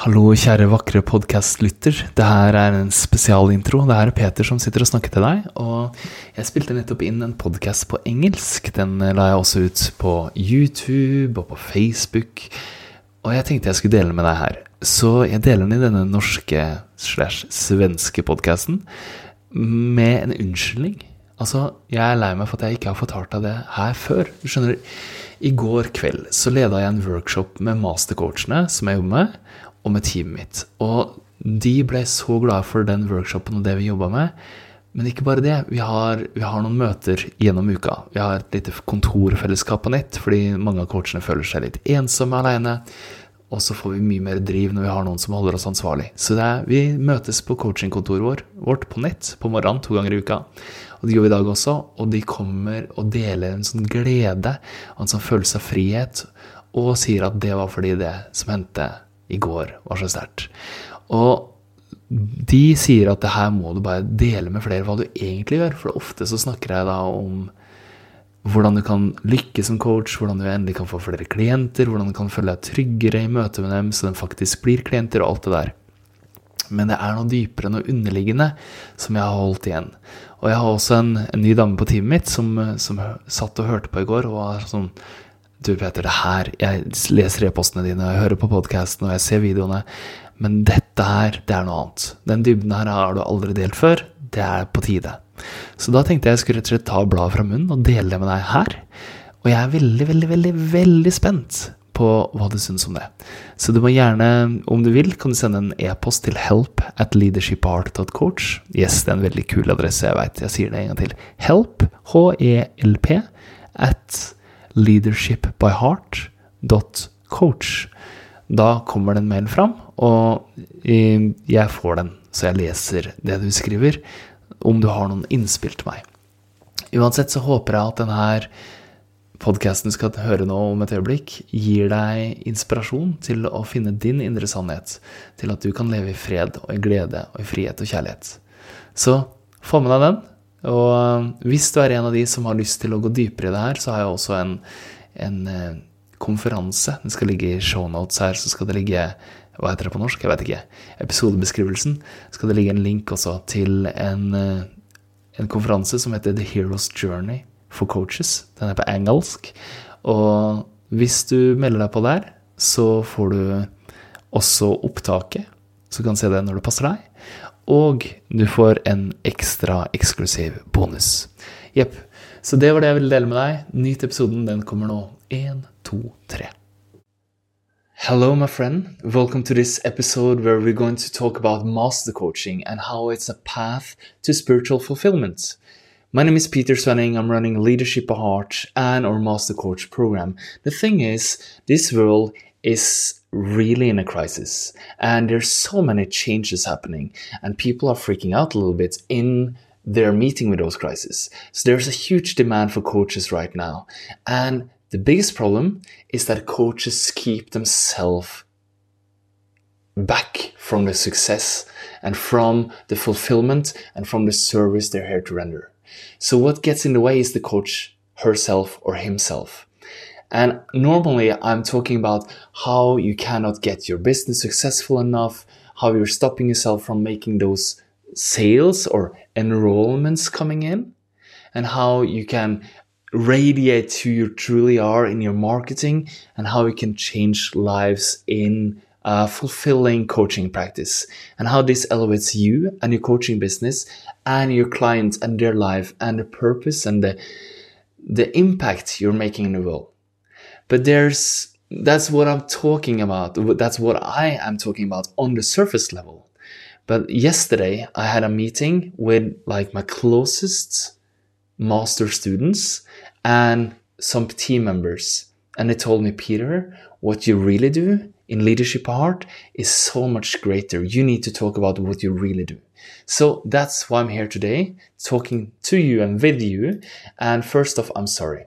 Hallo, kjære vakre podkastlytter. Det her er en spesialintro. Det her er Peter som sitter og snakker til deg. Og jeg spilte nettopp inn en podkast på engelsk. Den la jeg også ut på YouTube og på Facebook. Og jeg tenkte jeg skulle dele med deg her. Så jeg deler den i denne norske slash svenske podkasten med en unnskyldning. Altså, jeg er lei meg for at jeg ikke har fortalt deg det her før. Du skjønner, i går kveld så leda jeg en workshop med mastercoachene som jeg jobber med og med teamet mitt. Og de ble så glade for den workshopen og det vi jobba med. Men ikke bare det. Vi har, vi har, noen møter gjennom uka. Vi har et lite kontorfellesskap på nett, fordi mange av coachene føler seg litt ensomme alene. Og så får vi mye mer driv når vi har noen som holder oss ansvarlig. Så er, vi møtes på coachingkontoret vår, vårt på nett på morgenen to ganger i uka. Og det gjør vi i dag også. Og de kommer og deler en sånn glede en sånn følelse av frihet. Og sier at det var fordi det som hendte i går var så sterkt. Og de sier at det her må du bare dele med flere hva du egentlig gjør. For ofte så snakker jeg da om hvordan du kan lykkes som coach, hvordan du endelig kan få flere klienter, hvordan du kan føle deg tryggere i møte med dem så de faktisk blir klienter, og alt det der. Men det er noe dypere, noe underliggende, som jeg har holdt igjen. Og jeg har også en, en ny dame på teamet mitt som, som satt og hørte på i går, og var sånn du, Peter, det her Jeg leser e-postene dine, jeg hører på podkasten og jeg ser videoene. Men dette her, det er noe annet. Den dybden her har du aldri delt før. Det er på tide. Så da tenkte jeg jeg skulle rett og slett ta bladet fra munnen og dele det med deg her. Og jeg er veldig, veldig, veldig, veldig spent på hva du syns om det. Så du må gjerne, om du vil, kan du sende en e-post til help at leadershipart.coach. Yes, det er en veldig kul adresse, jeg veit. Jeg sier det en gang til. Help, H-E-L-P, at leadershipbyheart.coach. Da kommer det en mail fram, og jeg får den, så jeg leser det du skriver, om du har noen innspill til meg. Uansett så håper jeg at denne podkasten skal høre nå om et øyeblikk, gir deg inspirasjon til å finne din indre sannhet, til at du kan leve i fred og i glede og i frihet og kjærlighet. Så få med deg den, og um, hvis du er en av de som har lyst til å gå dypere i det her, så har jeg også en, en eh, konferanse. Den skal ligge i shownotes her, så skal det ligge Hva heter det på norsk? Jeg vet ikke. Episodebeskrivelsen. Skal det ligge en link også til en, eh, en konferanse som heter The Hero's Journey for Coaches. Den er på engelsk. Og hvis du melder deg på der, så får du også opptaket, så du kan se det når det passer deg. Og du får en ekstra eksklusiv bonus. Jepp. Så det var det jeg ville dele med deg. Nyt episoden. Den kommer nå. Én, to, tre. Hello, my friend. Welcome to this episode where we're going to talk about master coaching and how it's a path to spiritual fulfillment. My name is Peter Svenning. I'm running Leadership of Heart and our Master Coach program. The thing is, this world is really in a crisis and there's so many changes happening and people are freaking out a little bit in their meeting with those crises. So there's a huge demand for coaches right now. And the biggest problem is that coaches keep themselves back from the success and from the fulfillment and from the service they're here to render. So what gets in the way is the coach herself or himself. And normally I'm talking about how you cannot get your business successful enough, how you're stopping yourself from making those sales or enrollments coming in, and how you can radiate who you truly are in your marketing and how you can change lives in a fulfilling coaching practice and how this elevates you and your coaching business and your clients and their life and the purpose and the the impact you're making in the world. But there's that's what I'm talking about. That's what I am talking about on the surface level. But yesterday I had a meeting with like my closest master students and some team members. And they told me, Peter, what you really do in leadership art is so much greater. You need to talk about what you really do. So that's why I'm here today, talking to you and with you. And first off, I'm sorry.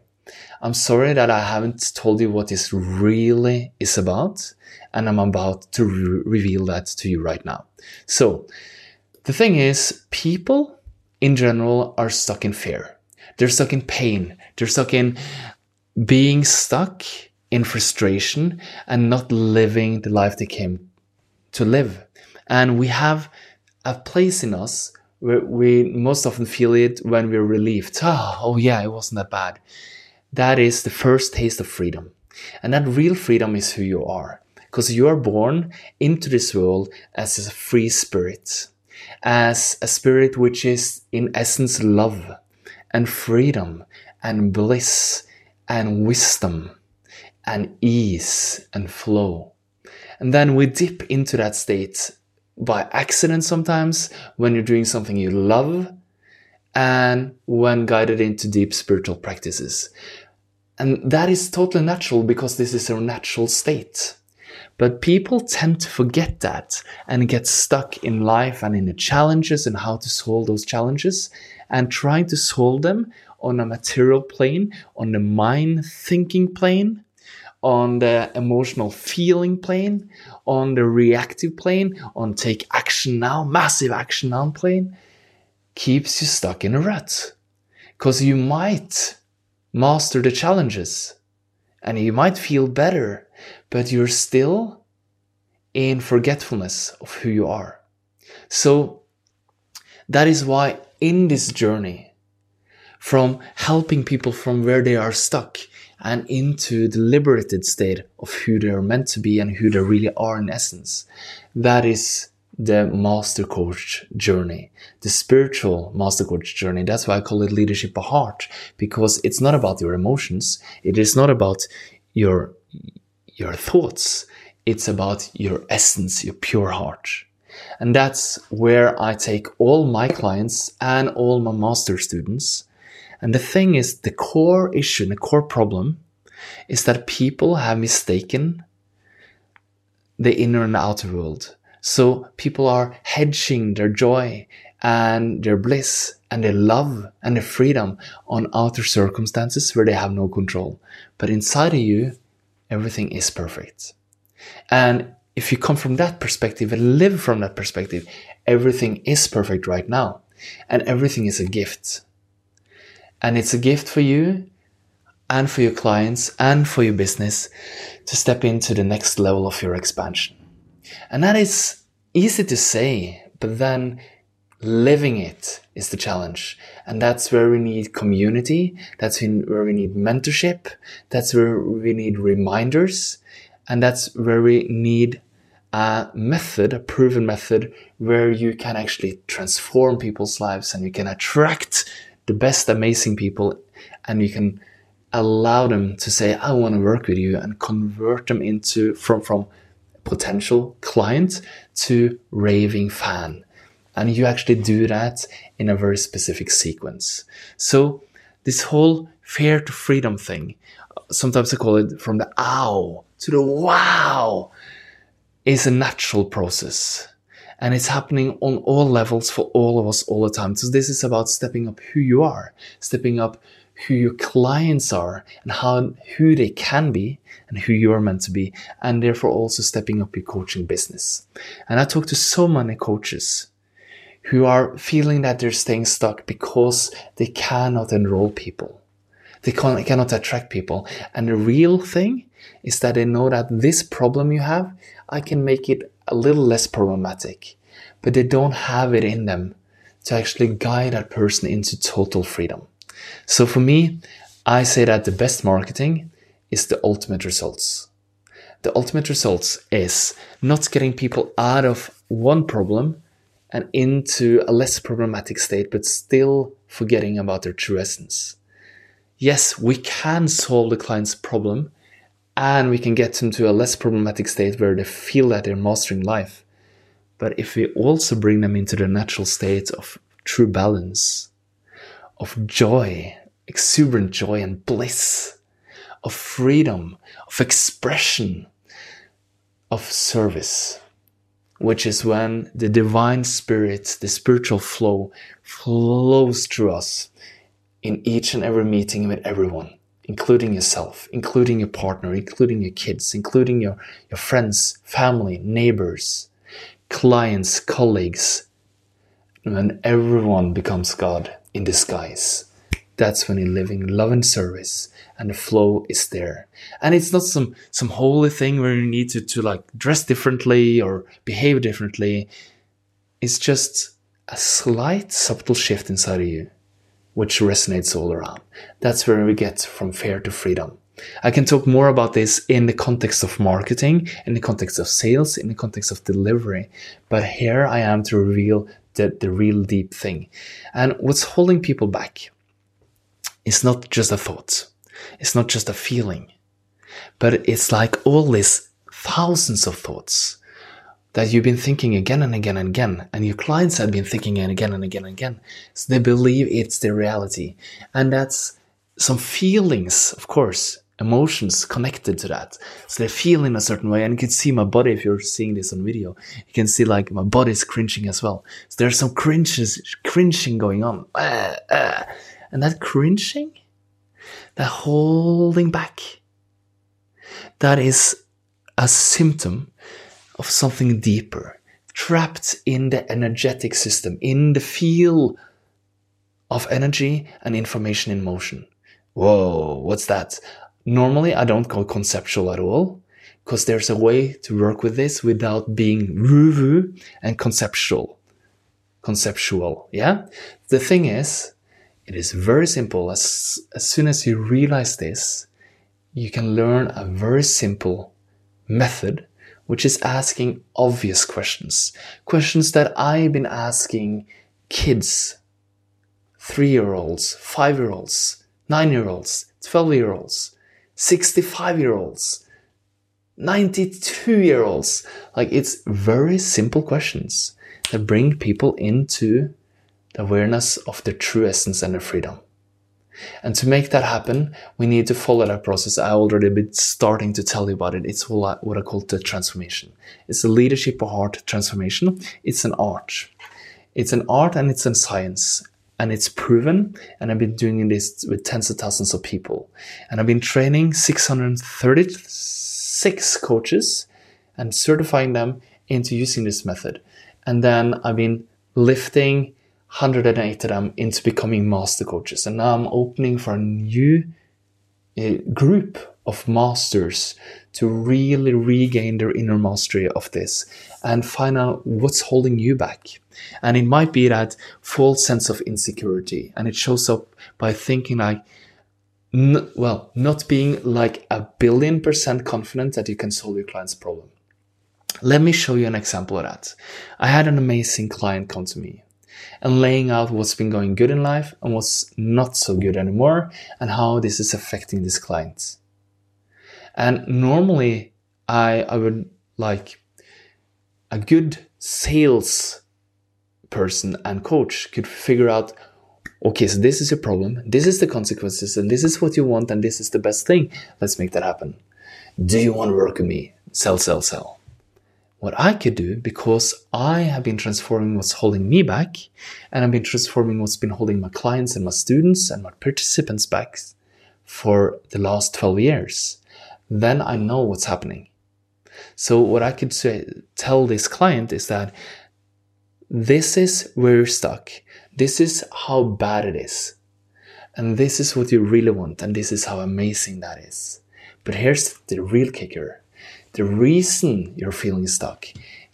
I'm sorry that I haven't told you what this really is about, and I'm about to re- reveal that to you right now. So, the thing is, people in general are stuck in fear. They're stuck in pain. They're stuck in being stuck in frustration and not living the life they came to live. And we have a place in us where we most often feel it when we're relieved. Oh, oh yeah, it wasn't that bad. That is the first taste of freedom. And that real freedom is who you are. Because you are born into this world as a free spirit, as a spirit which is in essence love and freedom and bliss and wisdom and ease and flow. And then we dip into that state by accident sometimes when you're doing something you love and when guided into deep spiritual practices. And that is totally natural because this is our natural state. But people tend to forget that and get stuck in life and in the challenges and how to solve those challenges and trying to solve them on a material plane, on the mind thinking plane, on the emotional feeling plane, on the reactive plane, on take action now, massive action now plane, keeps you stuck in a rut. Because you might master the challenges and you might feel better, but you're still in forgetfulness of who you are. So that is why in this journey, from helping people from where they are stuck and into the liberated state of who they are meant to be and who they really are in essence, that is the master coach journey, the spiritual master coach journey. That's why I call it leadership of heart, because it's not about your emotions. It is not about your, your thoughts. It's about your essence, your pure heart. And that's where I take all my clients and all my master students. And the thing is, the core issue, the core problem is that people have mistaken the inner and outer world. So people are hedging their joy and their bliss and their love and their freedom on outer circumstances where they have no control. But inside of you, everything is perfect. And if you come from that perspective and live from that perspective, everything is perfect right now. And everything is a gift. And it's a gift for you and for your clients and for your business to step into the next level of your expansion. And that is easy to say, but then living it is the challenge. And that's where we need community. That's where we need mentorship. That's where we need reminders. And that's where we need a method, a proven method where you can actually transform people's lives and you can attract the best amazing people and you can allow them to say, I want to work with you and convert them into from, from potential client to raving fan. And you actually do that in a very specific sequence. So this whole fear to freedom thing, sometimes I call it from the ow to the wow, is a natural process. And it's happening on all levels for all of us all the time. So this is about stepping up who you are, stepping up who your clients are and how who they can be and who you are meant to be and therefore also stepping up your coaching business. And i talk to so many coaches who are feeling that they're staying stuck because they cannot enroll people. They cannot attract people. And the real thing is that they know that this problem you have i can make it a little less problematic but they don't have it in them to actually guide that person into total freedom so for me, I say that the best marketing is the ultimate results. The ultimate results is not getting people out of one problem and into a less problematic state, but still forgetting about their true essence. Yes, we can solve the client's problem and we can get them to a less problematic state where they feel that they're mastering life. But if we also bring them into the natural state of true balance, of joy, exuberant joy and bliss, of freedom, of expression, of service, which is when the divine spirit, the spiritual flow, flows through us in each and every meeting with everyone, including yourself, including your partner, including your kids, including your, your friends, family, neighbors, clients, colleagues, when everyone becomes God in disguise. that's when you're living love and service and the flow is there and it's not some some holy thing where you need to, to like dress differently or behave differently it's just a slight subtle shift inside of you which resonates all around that's where we get from fear to freedom I can talk more about this in the context of marketing, in the context of sales, in the context of delivery. But here I am to reveal the, the real deep thing. And what's holding people back is not just a thought. It's not just a feeling, but it's like all these thousands of thoughts that you've been thinking again and again and again, and your clients have been thinking again and again and again. So they believe it's the reality. And that's some feelings, of course, emotions connected to that. So they feel in a certain way, and you can see my body if you're seeing this on video. You can see like my body's cringing as well. So there's some cringes, cringing going on. Uh, uh. And that cringing, that holding back, that is a symptom of something deeper, trapped in the energetic system, in the field of energy and information in motion. Whoa, what's that? Normally, I don't go conceptual at all because there's a way to work with this without being woo woo and conceptual. Conceptual, yeah? The thing is, it is very simple. As, as soon as you realize this, you can learn a very simple method, which is asking obvious questions. Questions that I've been asking kids, three year olds, five year olds, nine year olds, 12 year olds, 65 year olds, 92 year olds. Like it's very simple questions that bring people into the awareness of their true essence and their freedom. And to make that happen, we need to follow that process. I already been starting to tell you about it. It's what I call the transformation. It's a leadership of heart transformation. It's an art. It's an art and it's a science and it's proven. And I've been doing this with tens of thousands of people. And I've been training 636 coaches and certifying them into using this method. And then I've been lifting 108 of them into becoming master coaches. And now I'm opening for a new uh, group of masters to really regain their inner mastery of this and find out what's holding you back. And it might be that false sense of insecurity. And it shows up by thinking like, n- well, not being like a billion percent confident that you can solve your client's problem. Let me show you an example of that. I had an amazing client come to me and laying out what's been going good in life and what's not so good anymore and how this is affecting this client. And normally I, I would like a good sales person and coach could figure out okay, so this is your problem, this is the consequences, and this is what you want, and this is the best thing. Let's make that happen. Do you want to work with me? Sell, sell, sell what I could do because I have been transforming what's holding me back and I've been transforming what's been holding my clients and my students and my participants back for the last 12 years. Then I know what's happening. So what I could say, tell this client is that this is where you're stuck. This is how bad it is. And this is what you really want. And this is how amazing that is. But here's the real kicker the reason you're feeling stuck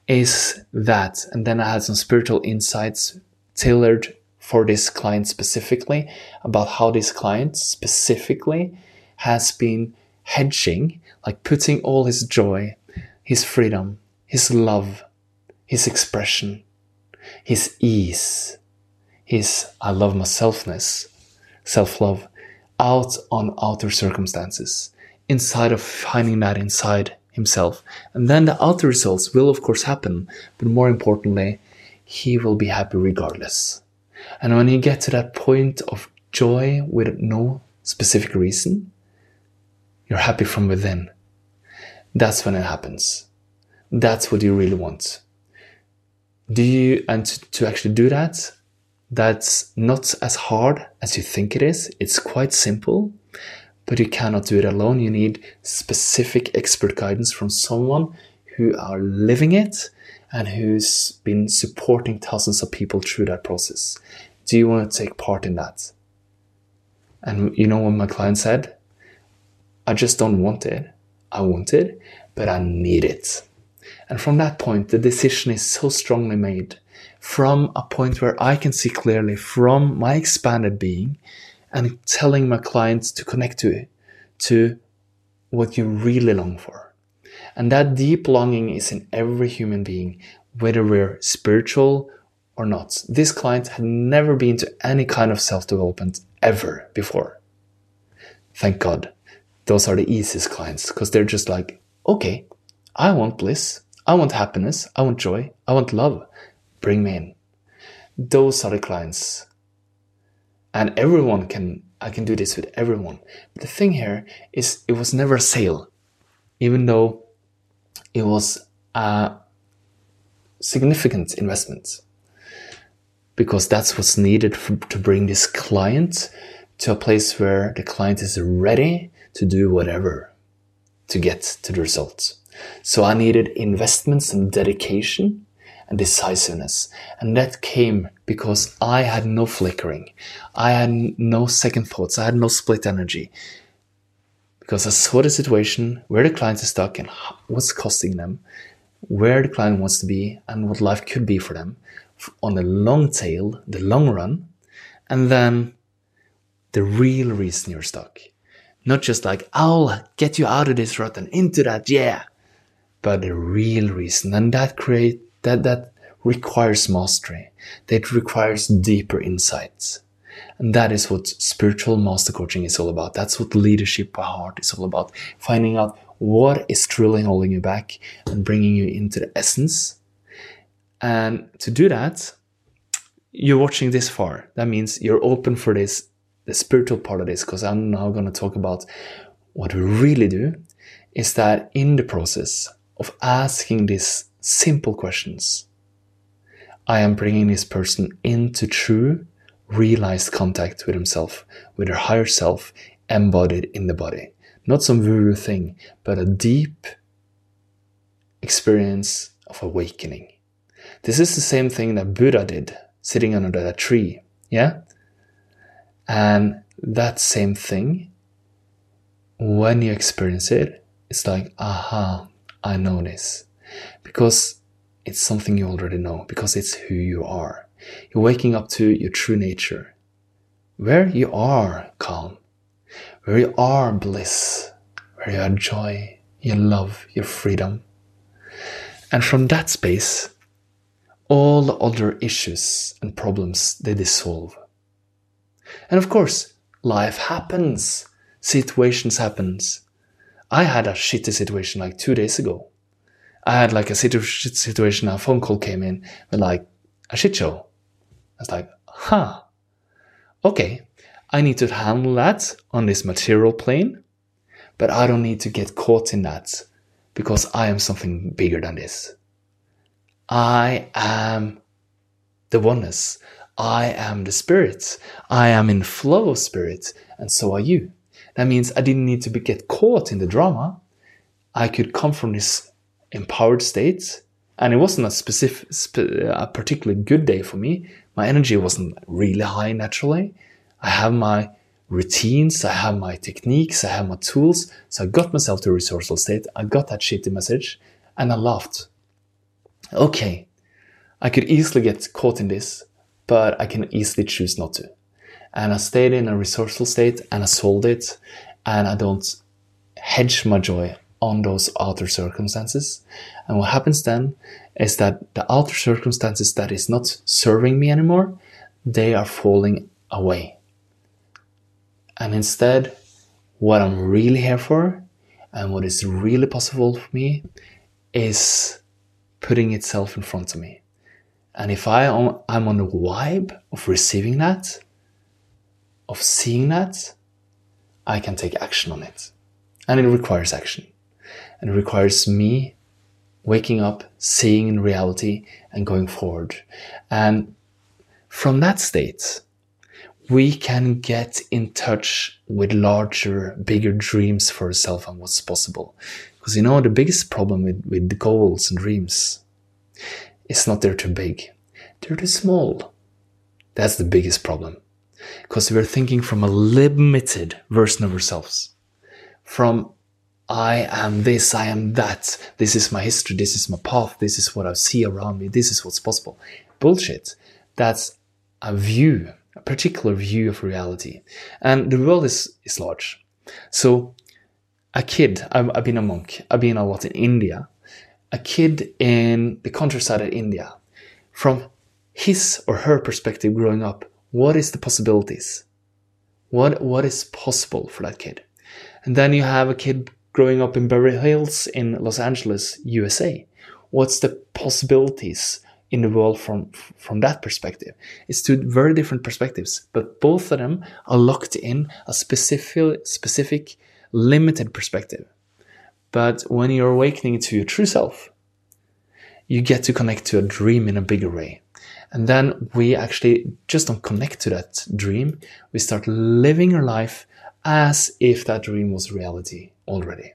is that, and then I had some spiritual insights tailored for this client specifically about how this client specifically has been hedging, like putting all his joy, his freedom, his love, his expression, his ease, his I love myselfness, self love out on outer circumstances, inside of finding that inside himself. And then the outer results will, of course, happen. But more importantly, he will be happy regardless. And when you get to that point of joy with no specific reason, you're happy from within. That's when it happens. That's what you really want. Do you, and to actually do that, that's not as hard as you think it is. It's quite simple but you cannot do it alone. You need specific expert guidance from someone who are living it and who's been supporting thousands of people through that process. Do you want to take part in that? And you know what my client said? I just don't want it. I want it, but I need it. And from that point, the decision is so strongly made from a point where I can see clearly from my expanded being and telling my clients to connect to it, to what you really long for. And that deep longing is in every human being, whether we're spiritual or not. This client had never been to any kind of self development ever before. Thank God those are the easiest clients because they're just like, okay, I want bliss, I want happiness, I want joy, I want love. Bring me in. Those are the clients. And everyone can, I can do this with everyone. But the thing here is it was never a sale, even though it was a significant investment because that's what's needed for, to bring this client to a place where the client is ready to do whatever to get to the results. So I needed investments and dedication and decisiveness. And that came because I had no flickering. I had no second thoughts. I had no split energy. Because I saw the situation where the client is stuck and what's costing them, where the client wants to be, and what life could be for them on the long tail, the long run, and then the real reason you're stuck. Not just like, I'll get you out of this rut and into that, yeah. But the real reason. And that create, that, that requires mastery. That requires deeper insights. And that is what spiritual master coaching is all about. That's what leadership by heart is all about. Finding out what is truly holding you back and bringing you into the essence. And to do that, you're watching this far. That means you're open for this the spiritual part of this, because I'm now going to talk about what we really do, is that in the process of asking these simple questions, I am bringing this person into true, realized contact with himself, with their higher self embodied in the body. Not some woo thing, but a deep experience of awakening. This is the same thing that Buddha did, sitting under that tree. Yeah? And that same thing, when you experience it, it's like, aha, I know this. Because it's something you already know, because it's who you are. You're waking up to your true nature, where you are calm, where you are bliss, where you are joy, your love, your freedom. And from that space, all the other issues and problems they dissolve. And of course, life happens. Situations happens. I had a shitty situation like two days ago. I had like a situation, a phone call came in with like a shit show. I was like, huh, okay, I need to handle that on this material plane, but I don't need to get caught in that because I am something bigger than this. I am the oneness. I am the spirit. I am in flow of spirit, and so are you. That means I didn't need to be, get caught in the drama. I could come from this empowered state, and it wasn't a specific, a particularly good day for me. My energy wasn't really high naturally. I have my routines, I have my techniques, I have my tools. So I got myself to a resourceful state. I got that shitty message, and I laughed. Okay, I could easily get caught in this but I can easily choose not to. And I stayed in a resourceful state and I sold it and I don't hedge my joy on those outer circumstances. And what happens then is that the outer circumstances that is not serving me anymore, they are falling away. And instead, what I'm really here for and what is really possible for me is putting itself in front of me. And if I I'm on the vibe of receiving that, of seeing that, I can take action on it. And it requires action. And it requires me waking up, seeing in reality, and going forward. And from that state, we can get in touch with larger, bigger dreams for ourselves and what's possible. Because you know, the biggest problem with, with goals and dreams it's not they're too big. They're too small. That's the biggest problem. because we're thinking from a limited version of ourselves. From I am this, I am that, this is my history, this is my path, this is what I see around me, this is what's possible. Bullshit. That's a view, a particular view of reality. And the world is, is large. So a kid, I've, I've been a monk, I've been a lot in India, a kid in the countryside of India, from his or her perspective growing up, what is the possibilities? What, what is possible for that kid? And then you have a kid growing up in Beverly Hills in Los Angeles, USA. What's the possibilities in the world from, from that perspective? It's two very different perspectives, but both of them are locked in a specific, specific limited perspective. But when you're awakening to your true self, you get to connect to a dream in a bigger way. And then we actually just don't connect to that dream. We start living our life as if that dream was reality already.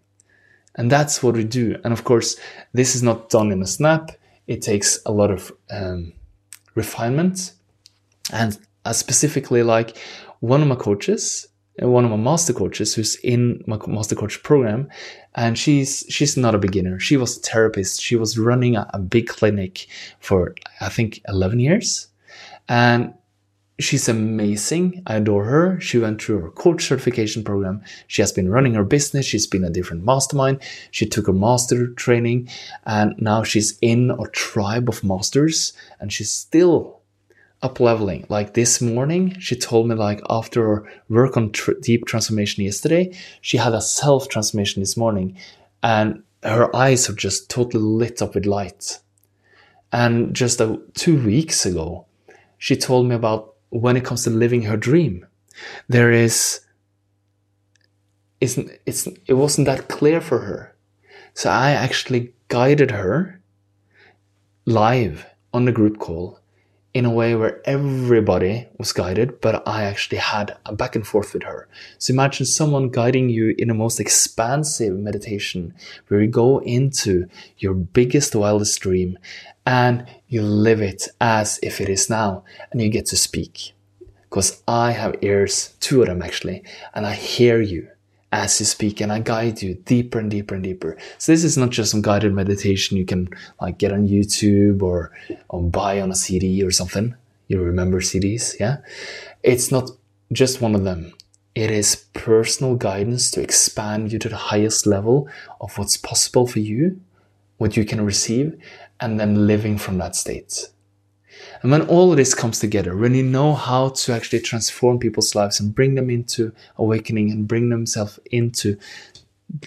And that's what we do. And of course, this is not done in a snap. It takes a lot of um, refinement. And uh, specifically, like one of my coaches, Uh, one of my master coaches who's in my master coach program and she's she's not a beginner. She was a therapist. She was running a, a, big clinic for i think 11 years. And she's amazing. I adore her. She went through her coach certification program. She has been running her business. She's been a different mastermind. She took her master training and now she's in a tribe of masters and she's still up leveling. Like this morning, she told me like after work on tr- deep transformation yesterday, she had a self transformation this morning, and her eyes are just totally lit up with light. And just a, two weeks ago, she told me about when it comes to living her dream, there is. Isn't it's it wasn't that clear for her, so I actually guided her live on the group call in a way where everybody was guided, but I actually had a back and forth with her. So imagine someone guiding you in a most expansive meditation where you go into your biggest, wildest dream and you live it as if it is now and you get to speak. Because I have ears, two of them actually, and I hear you as you speak and I guide you deeper and deeper and deeper. So this is not just some guided meditation you can like get on YouTube or, or buy on a CD or something. You remember CDs, yeah? It's not just one of them. It is personal guidance to expand you to the highest level of what's possible for you, what you can receive, and then living from that state. And when all of this comes together, when you know how to actually transform people's lives and bring them into awakening and bring themselves into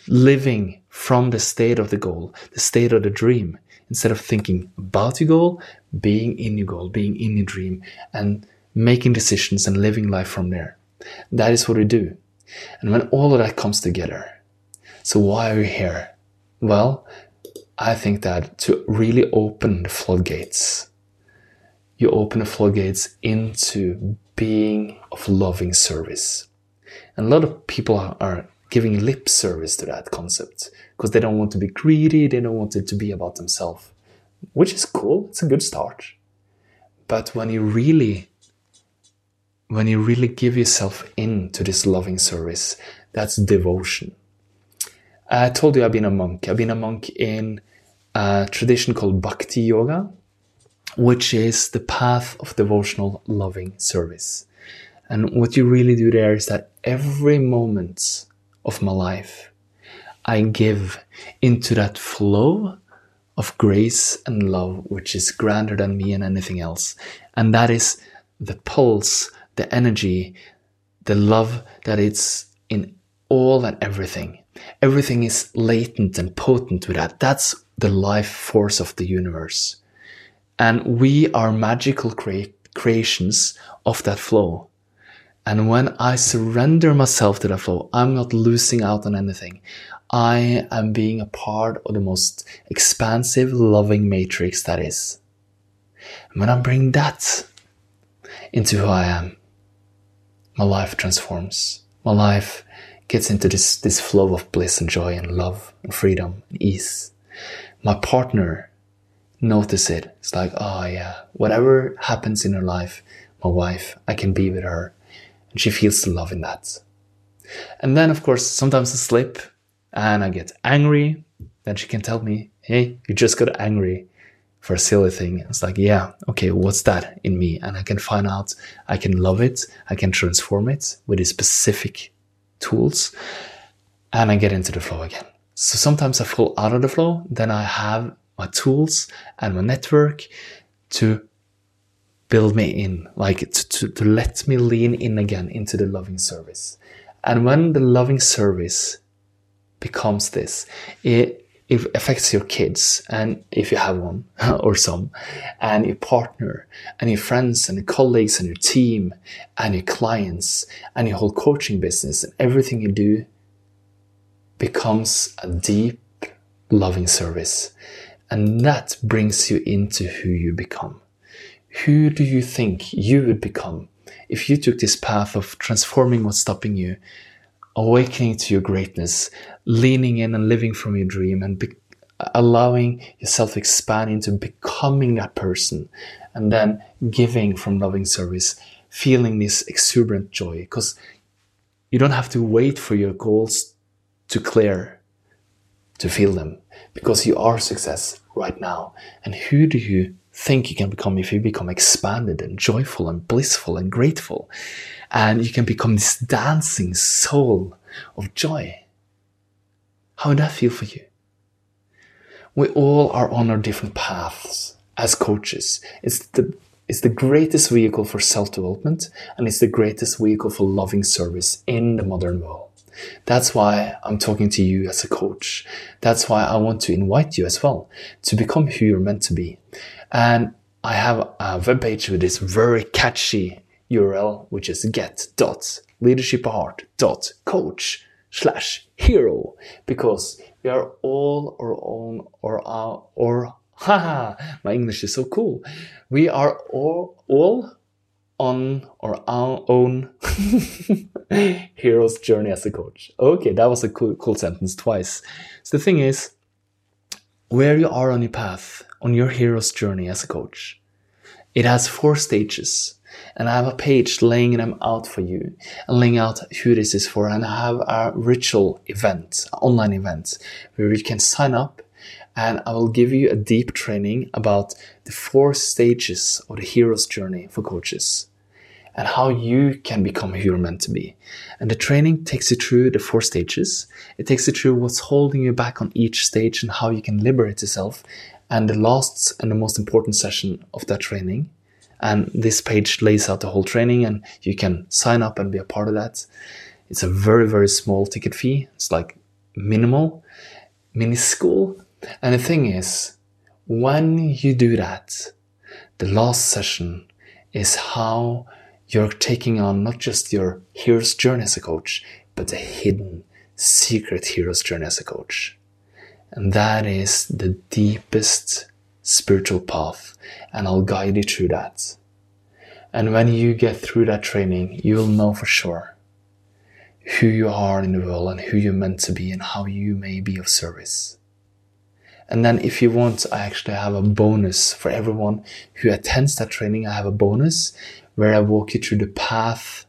living from the state of the goal, the state of the dream, instead of thinking about your goal, being in your goal, being in your dream, and making decisions and living life from there. That is what we do. And when all of that comes together, so why are we here? Well, I think that to really open the floodgates you open the floodgates into being of loving service. And a lot of people are, giving lip service to that concept because they don't want to be greedy, they don't want it to be about themselves, which is cool. It's a good start. But when you really when you really give yourself in to this loving service, that's devotion. I told you I've been a monk. I've been a monk in a tradition called Bhakti Yoga, which is the path of devotional loving service. And what you really do there is that every moment of my life, I give into that flow of grace and love, which is grander than me and anything else. And that is the pulse, the energy, the love that it's in all and everything. Everything is latent and potent with that. That's the life force of the universe. And we are magical crea- creations of that flow. And when I surrender myself to that flow, I'm not losing out on anything. I am being a part of the most expansive, loving matrix that is. And when I bring that into who I am, my life transforms. My life gets into this, this flow of bliss and joy and love and freedom and ease. My partner notice it. It's like, oh yeah, whatever happens in her life, my wife, I can be with her And she feels the love in that. And then, of course, sometimes I slip and I get angry. Then she can tell me, hey, you just got angry for a silly thing. It's like, yeah, okay, what's that in me? And I can find out, I can love it, I can transform it with these specific tools, and I get into the flow again. So sometimes I fall out of the flow, then I have my tools and my network to build me in, like to, to, to let me lean in again into the loving service. And when the loving service becomes this, it, it affects your kids, and if you have one or some, and your partner, and your friends, and your colleagues, and your team, and your clients, and your whole coaching business, and everything you do becomes a deep, loving service. And that brings you into who you become. Who do you think you would become if you took this path of transforming what's stopping you, awakening to your greatness, leaning in and living from your dream, and be- allowing yourself to expand into becoming that person, and then giving from loving service, feeling this exuberant joy? Because you don't have to wait for your goals to clear to feel them because you are success right now. And who do you think you can become if you become expanded and joyful and blissful and grateful. And you can become this dancing soul of joy. How would that feel for you? We all are on our different paths as coaches. It's the it's the greatest vehicle for self-development and it's the greatest vehicle for loving service in the modern world. That's why I'm talking to you as a coach. That's why I want to invite you as well to become who you're meant to be. And I have a webpage with this very catchy URL, which is get.leadershipheart.coach slash hero because we are all our own or our or haha my English is so cool. We are all all on or our own hero's journey as a coach. Okay, that was a cool, cool sentence twice. So the thing is, where you are on your path, on your hero's journey as a coach, it has four stages. And I have a page laying them out for you and laying out who this is for. And I have a ritual event, online event, where you can sign up and I will give you a deep training about the four stages of the hero's journey for coaches and how you can become who you're meant to be. And the training takes you through the four stages. It takes you through what's holding you back on each stage and how you can liberate yourself. And the last and the most important session of that training. And this page lays out the whole training and you can sign up and be a part of that. It's a very, very small ticket fee. It's like minimal, minuscule and the thing is, when you do that, the last session is how you're taking on not just your hero's journey as a coach, but the hidden, secret hero's journey as a coach. And that is the deepest spiritual path, and I'll guide you through that. And when you get through that training, you'll know for sure who you are in the world and who you're meant to be and how you may be of service. And then if you want, I actually have a bonus for everyone who attends that training. I have a bonus where I walk you through the path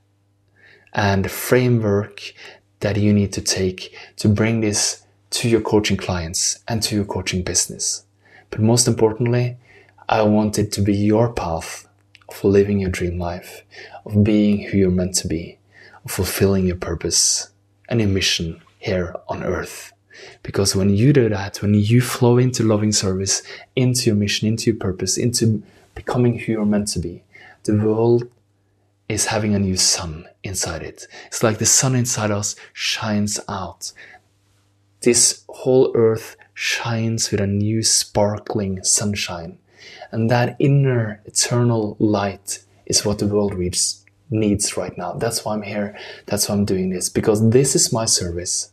and the framework that you need to take to bring this to your coaching clients and to your coaching business. But most importantly, I want it to be your path of living your dream life, of being who you're meant to be, of fulfilling your purpose and your mission here on earth. Because when you do that, when you flow into loving service, into your mission, into your purpose, into becoming who you're meant to be, the world is having a new sun inside it. It's like the sun inside us shines out. This whole earth shines with a new sparkling sunshine. And that inner eternal light is what the world needs, needs right now. That's why I'm here. That's why I'm doing this. Because this is my service.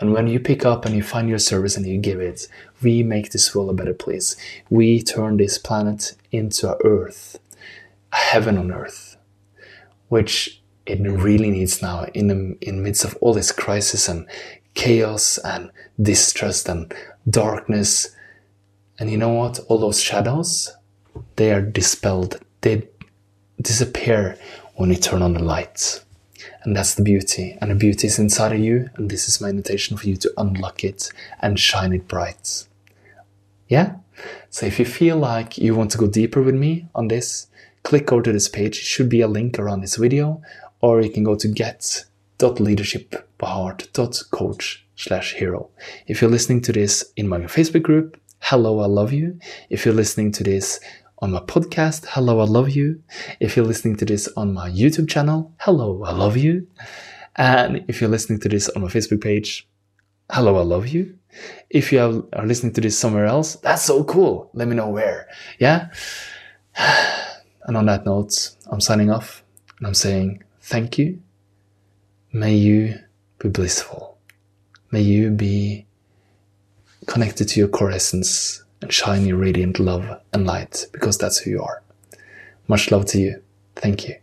And when you pick up and you find your service and you give it, we make this world a better place. We turn this planet into a earth, a heaven on earth, which it really needs now in the in midst of all this crisis and chaos and distrust and darkness. And you know what? All those shadows, they are dispelled. They disappear when you turn on the lights. And that's the beauty. And the beauty is inside of you. And this is my invitation for you to unlock it and shine it bright. Yeah? So if you feel like you want to go deeper with me on this, click over to this page. It should be a link around this video, or you can go to get.leadershipbyheart.coach slash hero. If you're listening to this in my Facebook group, hello, I love you. If you're listening to this on my podcast, hello, I love you. If you're listening to this on my YouTube channel, hello, I love you. And if you're listening to this on my Facebook page, hello, I love you. If you are listening to this somewhere else, that's so cool. Let me know where. Yeah. And on that note, I'm signing off and I'm saying thank you. May you be blissful. May you be connected to your core essence and shine your radiant love and light because that's who you are. Much love to you. Thank you.